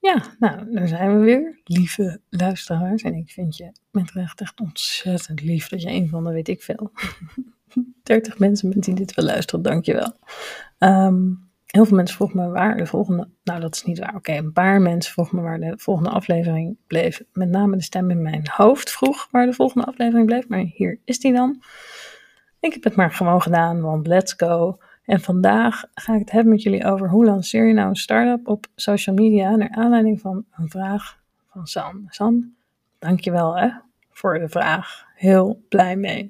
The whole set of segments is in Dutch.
Ja, nou, daar zijn we weer, lieve luisteraars. En ik vind je met recht echt ontzettend lief dat je een van de, weet ik veel, 30 mensen bent die dit wel luisteren, dankjewel. Um, heel veel mensen vroegen me waar de volgende, nou dat is niet waar, oké, een paar mensen vroegen me waar de volgende aflevering bleef. Met name de stem in mijn hoofd vroeg waar de volgende aflevering bleef, maar hier is die dan. Ik heb het maar gewoon gedaan, want let's go. En vandaag ga ik het hebben met jullie over hoe lanceer je nou een start-up op social media naar aanleiding van een vraag van San. San, dankjewel hè, voor de vraag. Heel blij mee.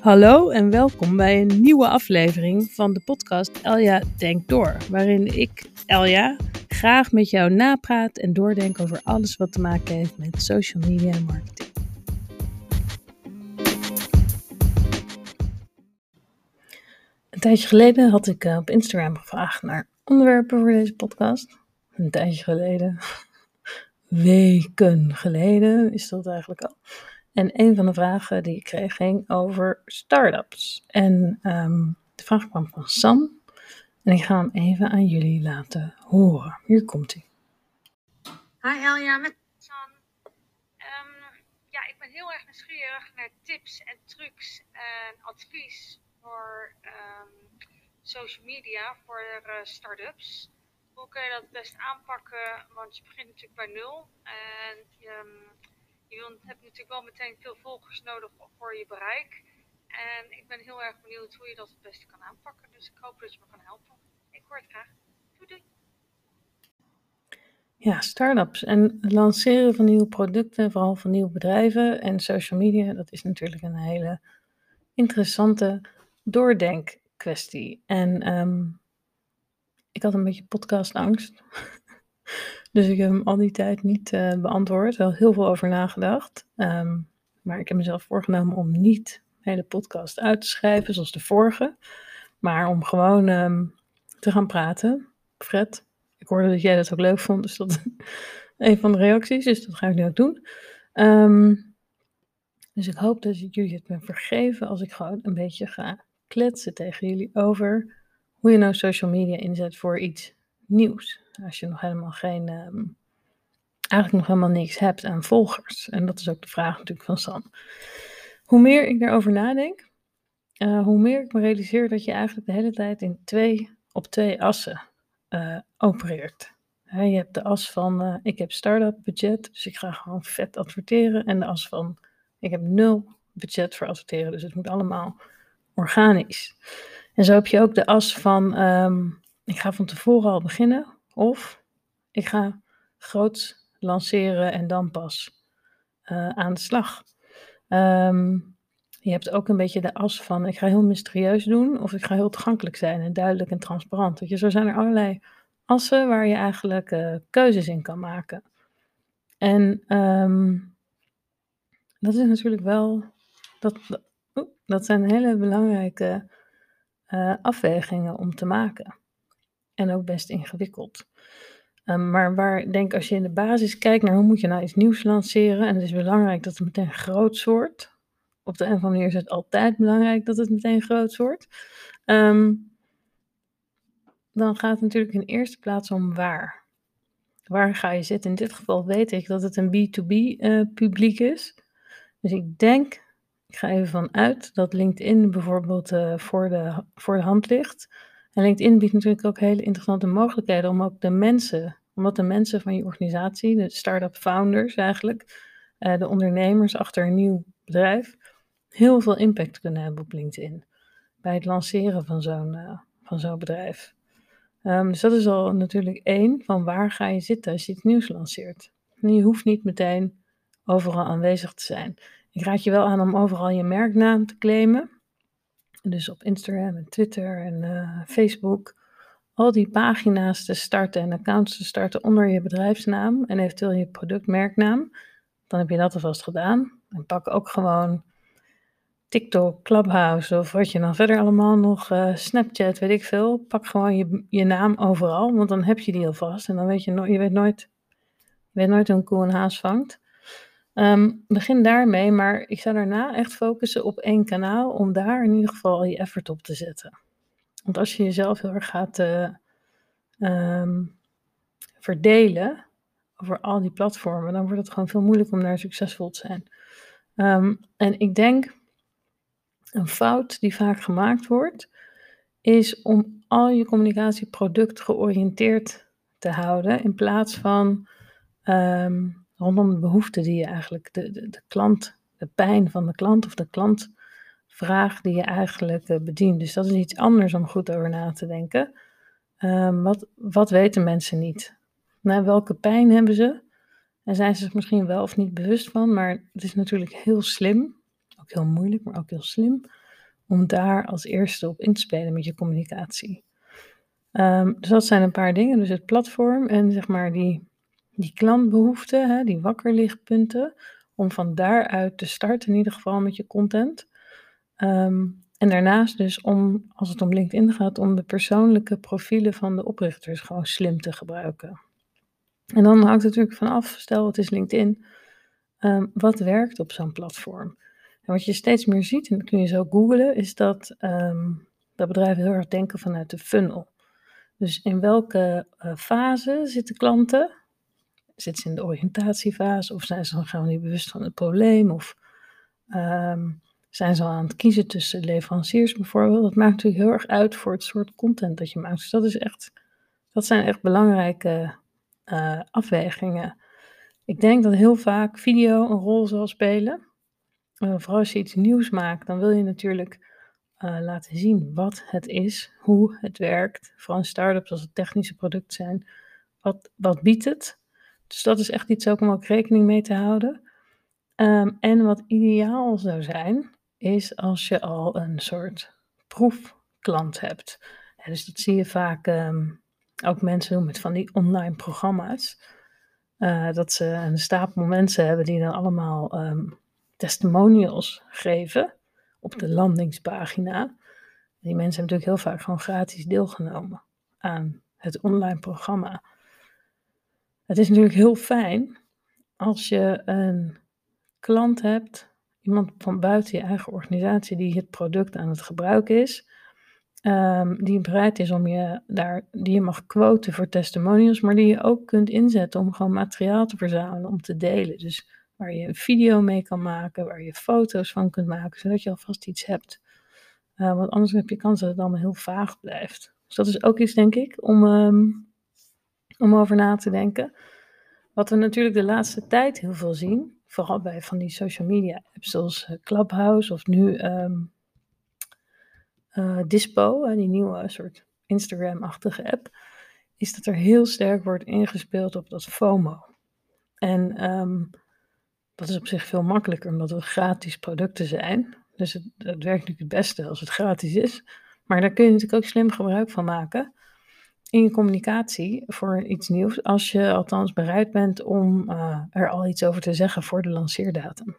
Hallo en welkom bij een nieuwe aflevering van de podcast Elja Denkt Door, waarin ik, Elja, graag met jou napraat en doordenk over alles wat te maken heeft met social media en marketing. Tijdje geleden had ik eh, op Instagram gevraagd naar onderwerpen voor deze podcast. Een tijdje geleden, weken geleden is dat eigenlijk al. En een van de vragen die ik kreeg ging over startups. En ehm, de vraag kwam van Sam. En ik ga hem even aan jullie laten horen. Hier komt hij. Hi Elja, met Sam. Um, ja, ik ben heel erg nieuwsgierig naar tips en trucs en advies voor um, social media, voor uh, start-ups. Hoe kun je dat best aanpakken? Want je begint natuurlijk bij nul. En je je hebt natuurlijk wel meteen veel volgers nodig voor je bereik. En ik ben heel erg benieuwd hoe je dat het beste kan aanpakken. Dus ik hoop dat je me kan helpen. Ik hoor het graag. Doei. Ja, start-ups en het lanceren van nieuwe producten, vooral van nieuwe bedrijven en social media, dat is natuurlijk een hele interessante doordenkkwestie. En um, ik had een beetje podcastangst. Dus ik heb hem al die tijd niet uh, beantwoord. Wel heel veel over nagedacht. Um, maar ik heb mezelf voorgenomen om niet de hele podcast uit te schrijven zoals de vorige. Maar om gewoon um, te gaan praten. Fred, ik hoorde dat jij dat ook leuk vond. Dus dat een van de reacties. Dus dat ga ik nu ook doen. Dus ik hoop dat jullie het me vergeven als ik gewoon een beetje ga kletsen tegen jullie over hoe je nou social media inzet voor iets nieuws. Als je nog helemaal geen, um, eigenlijk nog helemaal niks hebt aan volgers. En dat is ook de vraag natuurlijk van Sam. Hoe meer ik daarover nadenk, uh, hoe meer ik me realiseer dat je eigenlijk de hele tijd in twee, op twee assen uh, opereert. je hebt de as van uh, ik heb start-up budget, dus ik ga gewoon vet adverteren. En de as van ik heb nul budget voor adverteren, dus het moet allemaal organisch. En zo heb je ook de as van um, ik ga van tevoren al beginnen. Of ik ga groot lanceren en dan pas uh, aan de slag. Um, je hebt ook een beetje de as van ik ga heel mysterieus doen of ik ga heel toegankelijk zijn en duidelijk en transparant. Je, zo zijn er allerlei assen waar je eigenlijk uh, keuzes in kan maken. En um, dat is natuurlijk wel, dat, dat, zijn hele belangrijke uh, afwegingen om te maken en ook best ingewikkeld. Um, maar waar, denk als je in de basis kijkt naar hoe moet je nou iets nieuws lanceren, en het is belangrijk dat het meteen groot wordt. Op de een of andere manier is het altijd belangrijk dat het meteen groot wordt. Um, dan gaat het natuurlijk in eerste plaats om waar. Waar ga je zitten? In dit geval weet ik dat het een B2B uh, eh, publiek is. Dus ik denk, ik ga even vanuit dat LinkedIn bijvoorbeeld uh, voor, de, voor de hand ligt. En LinkedIn biedt natuurlijk ook hele interessante mogelijkheden om ook de mensen, omdat de mensen van je organisatie, de start-up founders eigenlijk, uh, de ondernemers achter een nieuw bedrijf, heel veel impact kunnen hebben op LinkedIn. Bij het lanceren van zo'n uh, van bedrijf. Um, dus dat is al natuurlijk één, van waar ga je zitten als je iets nieuws lanceert. En je hoeft niet meteen overal aanwezig te zijn. Ik raad je wel aan om overal je merknaam te claimen. Dus op Instagram en Twitter en uh, Facebook. Al die pagina's te starten en accounts te starten onder je bedrijfsnaam en eventueel je productmerknaam. Dan heb je dat alvast gedaan. En pak ook gewoon TikTok, Clubhouse of wat je dan verder allemaal nog, uh, Snapchat, weet ik veel. Pak gewoon je, je naam overal, want dan heb je die alvast. En dan weet je, no je weet nooit, weet nooit hoe een koe een haas vangt. Ehm, begin daarmee, maar ik zou daarna echt focussen op één kanaal om daar in ieder geval je effort op te zetten. Want als je jezelf heel erg gaat uh, um, verdelen over al die platformen, dan wordt het gewoon veel moeilijker om daar succesvol te zijn. Um, en ik denk een fout die vaak gemaakt wordt, is om al je communicatie product georiënteerd te houden in plaats van um, rondom de behoeften die je eigenlijk, de, de, de, klant, de pijn van de klant of de klantvraag die je eigenlijk uh, bedient. Dus dat is iets anders om goed over na te denken. Um, wat, wat weten mensen niet? Nou, welke pijn hebben ze? En zijn ze zich misschien wel of niet bewust van, maar het is natuurlijk heel slim, ook heel moeilijk, maar ook heel slim, om daar als eerste op in te spelen met je communicatie. Um, dus dat zijn een paar dingen. Dus het platform en zeg maar die, die klantbehoeften, hè, die wakkerlichtpunten, om van daaruit te starten in ieder geval met je content. Um, en daarnaast dus om, als het om LinkedIn gaat, om de persoonlijke profielen van de oprichters gewoon slim te gebruiken. En dan hangt het natuurlijk vanaf, stel het is LinkedIn, um, wat werkt op zo'n platform? En wat je steeds meer ziet, en dat kun je zo googlen, is dat, um, dat bedrijven heel erg denken vanuit de funnel. Dus in welke uh, fase zitten klanten? Zitten ze in de oriëntatiefase of zijn ze dan gewoon niet bewust van het probleem? Of um, zijn ze al aan het kiezen tussen leveranciers bijvoorbeeld? Dat maakt natuurlijk heel erg uit voor het soort content dat je maakt. Dus dat, is echt, dat zijn echt belangrijke uh, afwegingen. Ik denk dat heel vaak video een rol zal spelen. Uh, vooral als je iets nieuws maakt, dan wil je natuurlijk uh, laten zien wat het is, hoe het werkt. Vooral in start-ups als het technische producten zijn. Wat, wat biedt het? Dus dat is echt iets ook om ook rekening mee te houden. Um, en wat ideaal zou zijn, is als je al een soort proefklant hebt. Dus dat zie je vaak um, ook mensen doen met van die online programma's. Uh, dat ze een stapel mensen hebben die dan allemaal um, testimonials geven op de landingspagina. Die mensen hebben natuurlijk heel vaak gewoon gratis deelgenomen aan het online programma. Het is natuurlijk heel fijn als je een klant hebt, iemand van buiten je eigen organisatie die het product aan het gebruiken is, um, die bereid is om je daar, die je mag quoten voor testimonials, maar die je ook kunt inzetten om gewoon materiaal te verzamelen, om te delen. Dus waar je een video mee kan maken, waar je foto's van kunt maken, zodat je alvast iets hebt. Uh, want anders heb je kans dat het allemaal heel vaag blijft. Dus dat is ook iets, denk ik, om, um, om over na te denken. Wat we natuurlijk de laatste tijd heel veel zien, vooral bij van die social media apps zoals eh, Clubhouse of nu um, uh, Dispo, die nieuwe soort Instagram-achtige app, is dat er heel sterk wordt ingespeeld op dat FOMO. En um, dat is op zich veel makkelijker, omdat het gratis producten zijn. Dus het, het werkt natuurlijk het beste als het gratis is. Maar daar kun je natuurlijk ook slim gebruik van maken in je communicatie voor iets nieuws, als je althans bereid bent om uh, er al iets over te zeggen voor de lanceerdatum.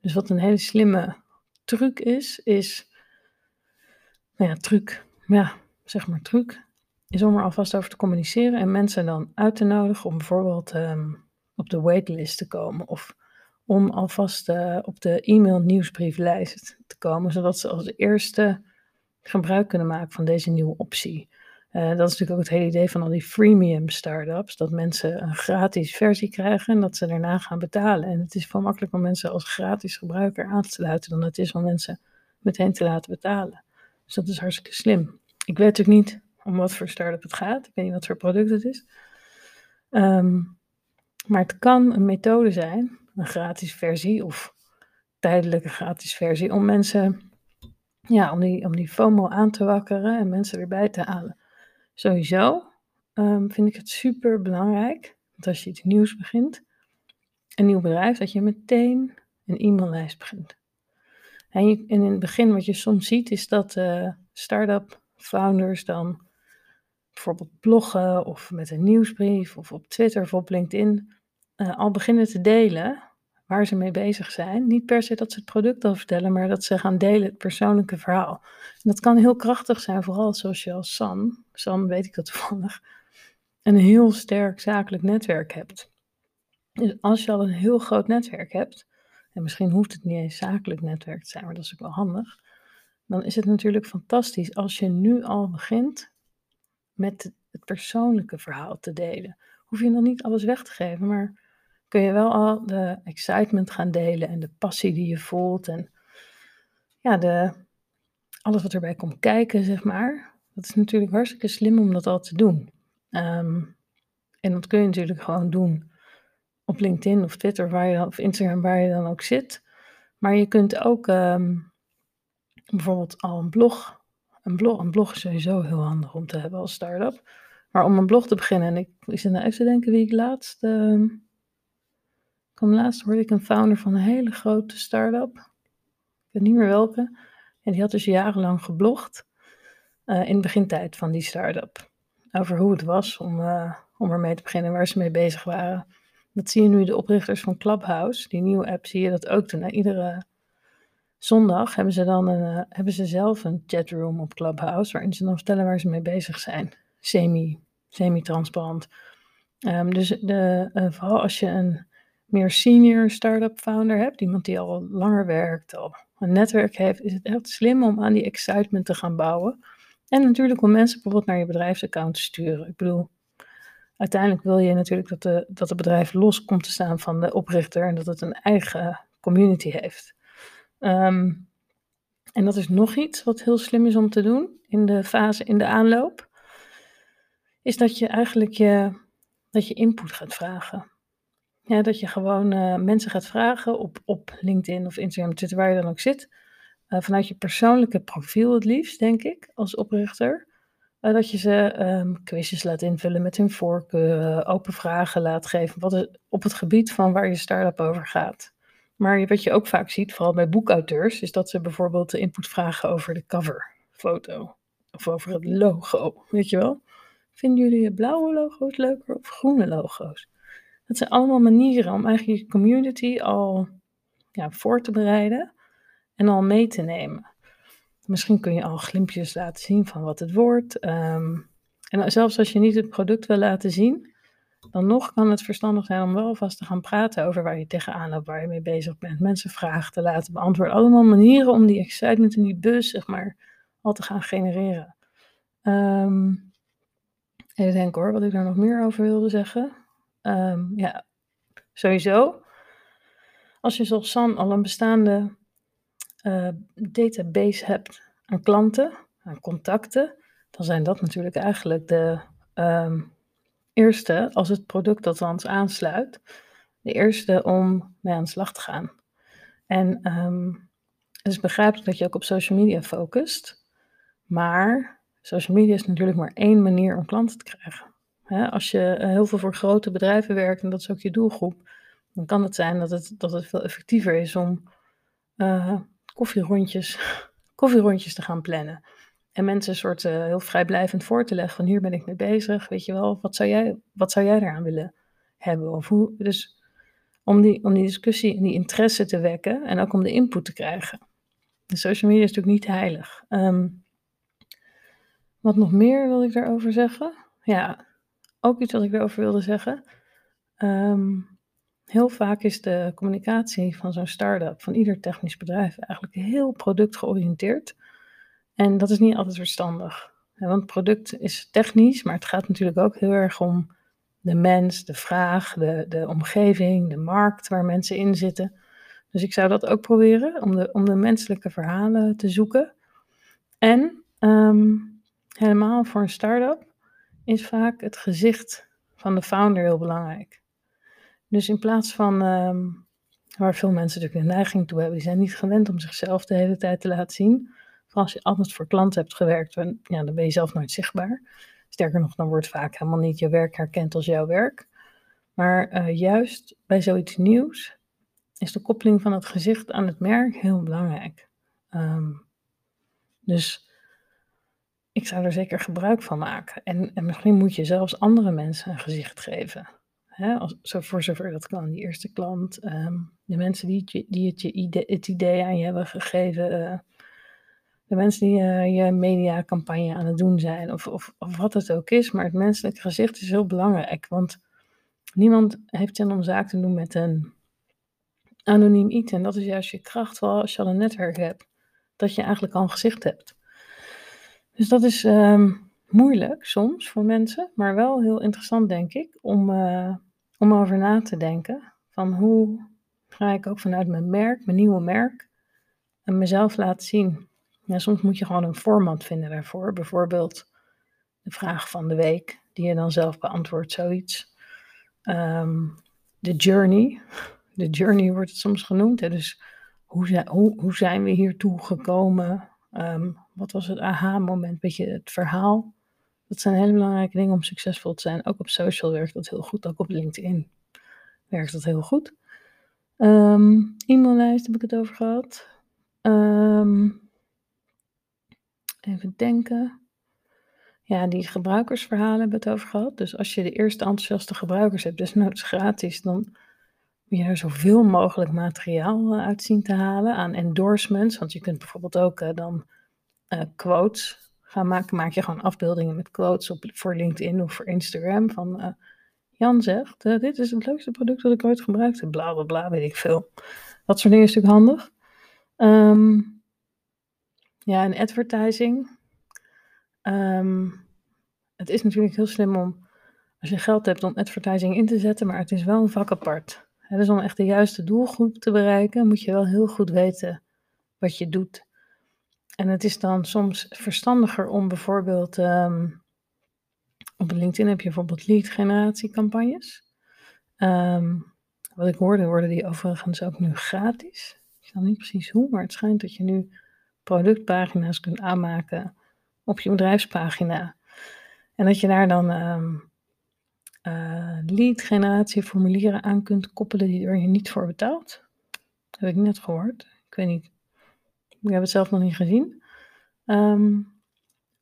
Dus wat een hele slimme truc is, is nou ja, truc, ja, zeg maar truc, is om er alvast over te communiceren en mensen dan uit te nodigen om bijvoorbeeld um, op de waitlist te komen of om alvast uh, op de e-mail nieuwsbrieflijst te komen, zodat ze als eerste gebruik kunnen maken van deze nieuwe optie. Uh, dat is natuurlijk ook het hele idee van al die freemium startups, dat mensen een gratis versie krijgen en dat ze daarna gaan betalen. En het is veel makkelijker om mensen als gratis gebruiker aan te sluiten dan het is om mensen meteen te laten betalen. Dus dat is hartstikke slim. Ik weet natuurlijk niet om wat voor start-up het gaat. Ik weet niet wat voor product het is. Um, maar het kan een methode zijn, een gratis versie of tijdelijke gratis versie, om mensen, ja, om die, om die FOMO aan te wakkeren en mensen erbij te halen. Sowieso um, vind ik het super belangrijk dat als je iets nieuws begint, een nieuw bedrijf, dat je meteen een e-maillijst begint. En, in het begin wat je soms ziet is dat uh, start-up founders dan bijvoorbeeld bloggen of met een nieuwsbrief of op Twitter of op LinkedIn uh, al beginnen te delen waar ze mee bezig zijn. Niet per se dat ze het product al vertellen, maar dat ze gaan delen het persoonlijke verhaal. En dat kan heel krachtig zijn, vooral zoals je als San, San weet ik dat toevallig, een heel sterk zakelijk netwerk hebt. Dus als je al een heel groot netwerk hebt, en misschien hoeft het niet eens zakelijk netwerk te zijn, maar dat is ook wel handig, dan is het natuurlijk fantastisch als je nu al begint met het persoonlijke verhaal te delen. Hoef je nog niet alles weg te geven, maar kun je wel al de excitement gaan delen en de passie die je voelt en ja, de, alles wat erbij komt kijken, zeg maar. Dat is natuurlijk hartstikke slim om dat al te doen. Ehm, en dat kun je natuurlijk gewoon doen op LinkedIn of Twitter waar je, of Instagram, waar je dan ook zit. Maar je kunt ook ehm, bijvoorbeeld al een blog. Een blog, een blog is sowieso heel handig om te hebben als start-up. Maar om een blog te beginnen, en ik, ik zit nou even te denken wie ik laatst. Uh, kwam laatst hoorde ik een founder van een hele grote start-up. Ik weet niet meer welke. En die had dus jarenlang geblogd. Uh, in de begintijd van die start-up. Over hoe het was om, uh, om ermee te beginnen, waar ze mee bezig waren. Dat zie je nu de oprichters van Clubhouse, die nieuwe app, zie je dat ook doen. Iedere zondag hebben ze dan een, uh, hebben ze zelf een chatroom op Clubhouse, waarin ze dan vertellen waar ze mee bezig zijn. Semi, semi-transparant. Um, dus de, vooral als je een meer senior start-up founder hebt, iemand die al langer werkt, al een netwerk heeft, is het echt slim om aan die excitement te gaan bouwen. En natuurlijk om mensen bijvoorbeeld naar je bedrijfsaccount te sturen. Ik bedoel, uiteindelijk wil je natuurlijk dat, de, dat het bedrijf los komt te staan van de oprichter en dat het een eigen community heeft. Um, en dat is nog iets wat heel slim is om te doen in de fase, in de aanloop. Is dat je eigenlijk je, dat je input gaat vragen. Ja, dat je gewoon uh, mensen gaat vragen op, op LinkedIn of Instagram, Twitter, waar je dan ook zit. Uh, vanuit je persoonlijke profiel het liefst, denk ik, als oprichter. Uh, dat je ze um, quizjes laat invullen met hun voorkeur, open vragen laat geven. Wat op het gebied van waar je start-up over gaat. Maar wat je ook vaak ziet, vooral bij boekauteurs, is dat ze bijvoorbeeld de input vragen over de coverfoto. Of over het logo, weet je wel. Vinden jullie blauwe logo's leuker of groene logo's? Dat zijn allemaal manieren om eigenlijk je community al ja, voor te bereiden en al mee te nemen. Misschien kun je al glimpjes laten zien van wat het wordt. Um, en zelfs als je niet het product wil laten zien, dan nog kan het verstandig zijn om wel vast te gaan praten over waar je tegenaan loopt, waar je mee bezig bent. Mensen vragen te laten beantwoorden. Allemaal manieren om die excitement en die bus, zeg maar, al te gaan genereren. Um, even denken hoor, wat ik daar nog meer over wilde zeggen. Um, ja, sowieso. Als je zoals San al een bestaande uh, database hebt aan klanten, aan contacten, dan zijn dat natuurlijk eigenlijk de um, eerste, als het product althans aansluit, de eerste om mee aan de slag te gaan. En um, het is begrijpelijk dat je ook op social media focust, maar social media is natuurlijk maar één manier om klanten te krijgen. Als je eh, heel veel voor grote bedrijven werkt en dat is ook je doelgroep, dan kan het zijn dat het, dat het veel effectiever is om uh, koffierondjes, koffierondjes te gaan plannen. En mensen een soort uh, heel vrijblijvend voor te leggen van hier ben ik mee bezig, weet je wel, wat zou jij, wat zou jij eraan willen hebben? Of hoe, dus om die, om die discussie en die interesse te wekken en ook om de input te krijgen. De social media is natuurlijk niet heilig. Um, wat nog meer wil ik daarover zeggen? Ja, ook iets wat ik daarover wilde zeggen. Um, heel vaak is de communicatie van zo'n start-up, van ieder technisch bedrijf, eigenlijk heel productgeoriënteerd. En dat is niet altijd verstandig. Want product is technisch, maar het gaat natuurlijk ook heel erg om de mens, de vraag, de, de omgeving, de markt waar mensen in zitten. Dus ik zou dat ook proberen, om de, om de menselijke verhalen te zoeken. En um, helemaal voor een start-up is vaak het gezicht van de founder heel belangrijk. Dus in plaats van, um, waar veel mensen natuurlijk een neiging toe hebben, die zijn niet gewend om zichzelf de hele tijd te laten zien als je altijd voor klanten hebt gewerkt, dan, ja, dan ben je zelf nooit zichtbaar. Sterker nog, dan wordt vaak helemaal niet je werk herkend als jouw werk. Maar uh, juist bij zoiets nieuws is de koppeling van het gezicht aan het merk heel belangrijk. Um, dus ik zou er zeker gebruik van maken. En, en misschien moet je zelfs andere mensen een gezicht geven. Hè, zo, voor zover dat kan. Die eerste klant, um, de mensen die, die het, je idee, het idee aan je hebben gegeven. Uh, de mensen die uh, je mediacampagne aan het doen zijn, of, of, of, wat het ook is. Maar het menselijke gezicht is heel belangrijk. Want niemand heeft zin om zaak te doen met een anoniem iets. En dat is juist je kracht, vooral als je al een netwerk hebt. Dat je eigenlijk al een gezicht hebt. Dus dat is ehm, moeilijk soms voor mensen, maar wel heel interessant, denk ik, om, uh, om over na te denken. Van hoe ga ik ook vanuit mijn merk, mijn nieuwe merk, en mezelf laten zien. Ja, soms moet je gewoon een format vinden daarvoor. Bijvoorbeeld de vraag van de week, die je dan zelf beantwoordt, zoiets. Ehm, de journey. De journey wordt het soms genoemd. Hè? Dus hoe, hoe, hoe zijn we hiertoe gekomen? Um, wat was het aha-moment? Beetje het verhaal. Dat zijn hele belangrijke dingen om succesvol te zijn. Ook op social werkt dat heel goed. Ook op LinkedIn werkt dat heel goed. Um, e-maillijst heb ik het over gehad. Um, even denken. Ja, die gebruikersverhalen hebben we het over gehad. Dus als je de eerste enthousiaste gebruikers hebt, dus nou, gratis, dan je er zoveel mogelijk materiaal eh, uit zien te halen aan endorsements. Want je kunt bijvoorbeeld ook uh, dan uh, quotes gaan maken. Maak je gewoon afbeeldingen met quotes op, voor LinkedIn of voor Instagram. Van Jan zegt, dit is het leukste product dat ik ooit gebruikt heb. Bla bla bla, weet ik veel. Dat soort dingen is natuurlijk handig. Um, ja, en advertising. Um, het is natuurlijk heel slim om, als je geld hebt, om advertising in te zetten, maar het is wel een vak apart. Dus om echt de juiste doelgroep te bereiken, moet je wel heel goed weten wat je doet. En het is dan soms verstandiger om bijvoorbeeld, um, op LinkedIn heb je bijvoorbeeld lead generatiecampagnes. Um, wat ik hoorde, worden die overigens ook nu gratis. Ik weet niet precies hoe, maar het schijnt dat je nu productpagina's kunt aanmaken op je bedrijfspagina. En dat je daar dan um, uh, lead generatie formulieren aan kunt koppelen die er je niet voor betaalt. Heb ik net gehoord. Ik weet niet. Ik heb het zelf nog niet gezien. Um,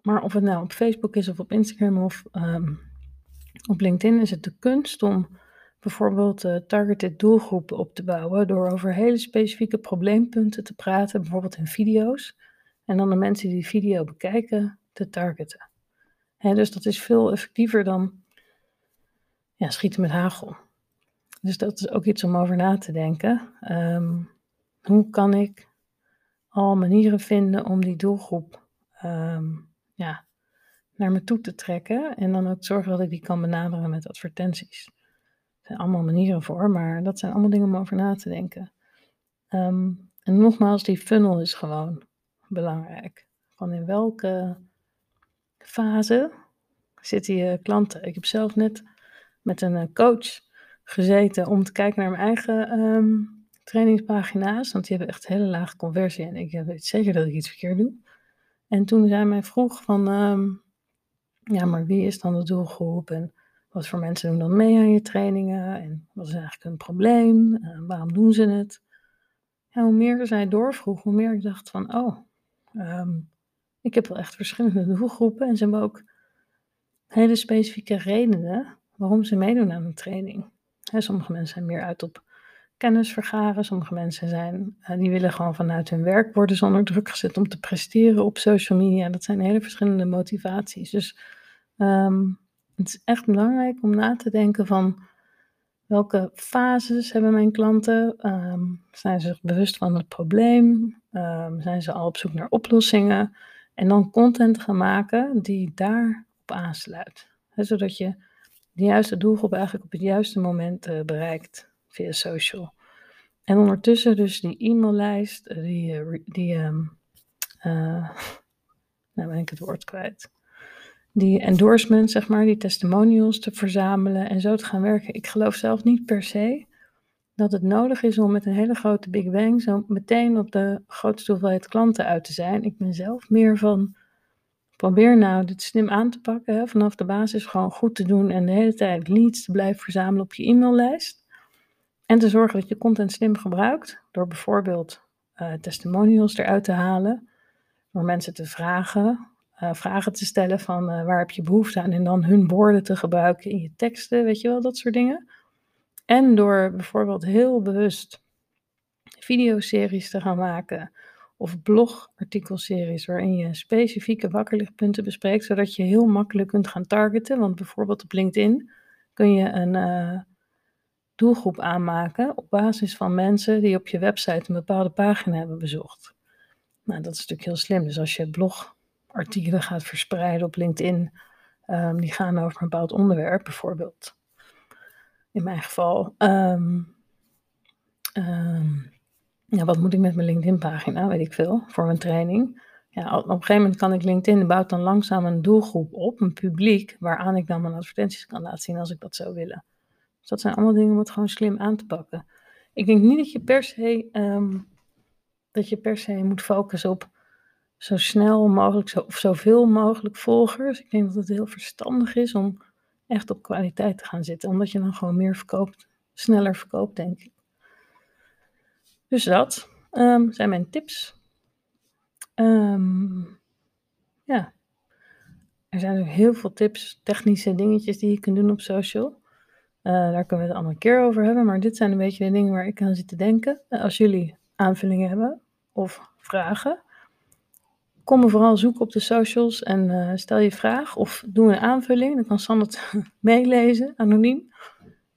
maar of het nou op Facebook is of op Instagram of um, op LinkedIn is het de kunst om bijvoorbeeld uh, targeted doelgroepen op te bouwen door over hele specifieke probleempunten te praten, bijvoorbeeld in video's. En dan de mensen die die video bekijken te targeten. dus dat is veel effectiever dan ja, schieten met hagel. Dus dat is ook iets om over na te denken. Um, hoe kan ik al manieren vinden om die doelgroep um, ja, naar me toe te trekken en dan ook zorgen dat ik die kan benaderen met advertenties zijn allemaal manieren voor, maar dat zijn allemaal dingen om over na te denken. Ehm, en nogmaals, die funnel is gewoon belangrijk. Van in welke fase zitten je klanten? Ik heb zelf net met een eh, coach gezeten om te kijken naar mijn eigen um, trainingspagina's, want die hebben echt hele lage conversie en ik weet zeker dat ik iets verkeerd doe. En toen zij mij vroeg van, um, ja, maar wie is dan de doelgroep en wat voor mensen doen dan mee aan je trainingen? En wat is eigenlijk hun probleem? En waarom doen ze het? Ja, hoe meer zij doorvroeg, hoe meer ik dacht van, oh, um, ik heb wel echt verschillende doelgroepen. En ze hebben ook hele specifieke redenen waarom ze meedoen aan een training. sommige mensen zijn meer uit op kennis vergaren. Sommige mensen zijn, uh, die willen gewoon vanuit hun werk worden zonder druk gezet om te presteren op social media. Dat zijn hele verschillende motivaties. Dus um, het is echt belangrijk om na te denken van welke fases hebben mijn klanten? Um, zijn ze zich bewust van het probleem? Um, zijn ze al op zoek naar oplossingen? En dan content gaan maken die daarop aansluit. zodat je de juiste doelgroep eigenlijk op het juiste moment uh, bereikt via social. En ondertussen dus die e-maillijst, eh, die, uh, die um, nou ben ik het woord kwijt die endorsements, zeg maar, die testimonials te verzamelen en zo te gaan werken. Ik geloof zelf niet per se dat het nodig is om met een hele grote Big Bang zo meteen op de grootste hoeveelheid klanten uit te zijn. Ik ben zelf meer van, probeer nou dit slim aan te pakken, hè, vanaf de basis gewoon goed te doen en de hele tijd leads te blijven verzamelen op je e-maillijst. En te zorgen dat je content slim gebruikt, door bijvoorbeeld uh, testimonials eruit te halen, door mensen te vragen uh, vragen te stellen van uh, waar heb je behoefte aan en dan hun woorden te gebruiken in je teksten, weet je wel, dat soort dingen. En door bijvoorbeeld heel bewust videoseries te gaan maken of blogartikelseries waarin je specifieke wakkerlichtpunten bespreekt, zodat je heel makkelijk kunt gaan targeten. Want bijvoorbeeld op LinkedIn kun je een, uh, doelgroep aanmaken op basis van mensen die op je website een bepaalde pagina hebben bezocht. Nou, dat is natuurlijk heel slim. Dus als je blogartikelen gaat verspreiden op LinkedIn, um, die gaan over een bepaald onderwerp, bijvoorbeeld. In mijn geval. Um, ja, wat moet ik met mijn LinkedIn-pagina? Weet ik veel, voor mijn training. Ja, op een gegeven moment kan ik LinkedIn bouwt dan langzaam een doelgroep op, een publiek, waaraan ik dan mijn advertenties kan laten zien als ik dat zou willen. Dus dat zijn allemaal dingen om het gewoon slim aan te pakken. Ik denk niet dat je per se, um, dat je per se moet focussen op zo snel mogelijk zo, of zoveel mogelijk volgers. Ik denk dat het heel verstandig is om echt op kwaliteit te gaan zitten, omdat je dan gewoon meer verkoopt, sneller verkoopt, denk ik. Dus dat um, zijn mijn tips. Um, ja, er zijn ook heel veel tips, technische dingetjes die je kunt doen op social. Uh, daar kunnen we het allemaal een keer over hebben, maar dit zijn een beetje de dingen waar ik aan zit te denken. Uh, als jullie aanvullingen hebben of vragen, kom me vooral zoeken op de socials en uh, stel je vraag of doe een aanvulling. Dan kan San het meelezen, anoniem.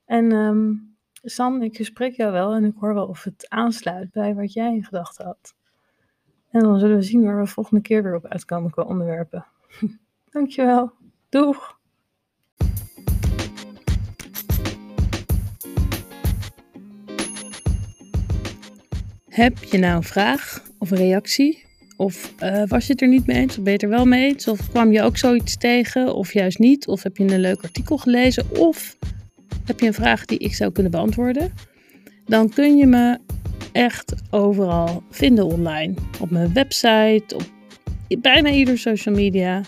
En um, San, ik spreek jou wel en ik hoor wel of het aansluit bij wat jij in gedachten had. En dan zullen we zien waar we volgende keer weer op uitkomen qua onderwerpen. Dankjewel. Doeg! Heb je nou een vraag of een reactie? Of uh, was je het er niet mee eens? Of ben je het er wel mee eens? Of kwam je ook zoiets tegen? Of juist niet? Of heb je een leuk artikel gelezen? Of heb je een vraag die ik zou kunnen beantwoorden? Dan kun je me echt overal vinden online. Op mijn website, op bijna ieder social media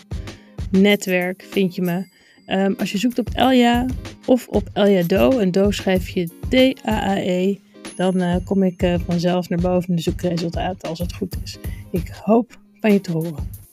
netwerk vind je me. Um, als je zoekt op Elja of op Elja Do, en Do schrijf je D-A-A-E, dan uh, kom ik uh, vanzelf naar boven in de zoekresultaten als het goed is. Ik hoop van je te horen.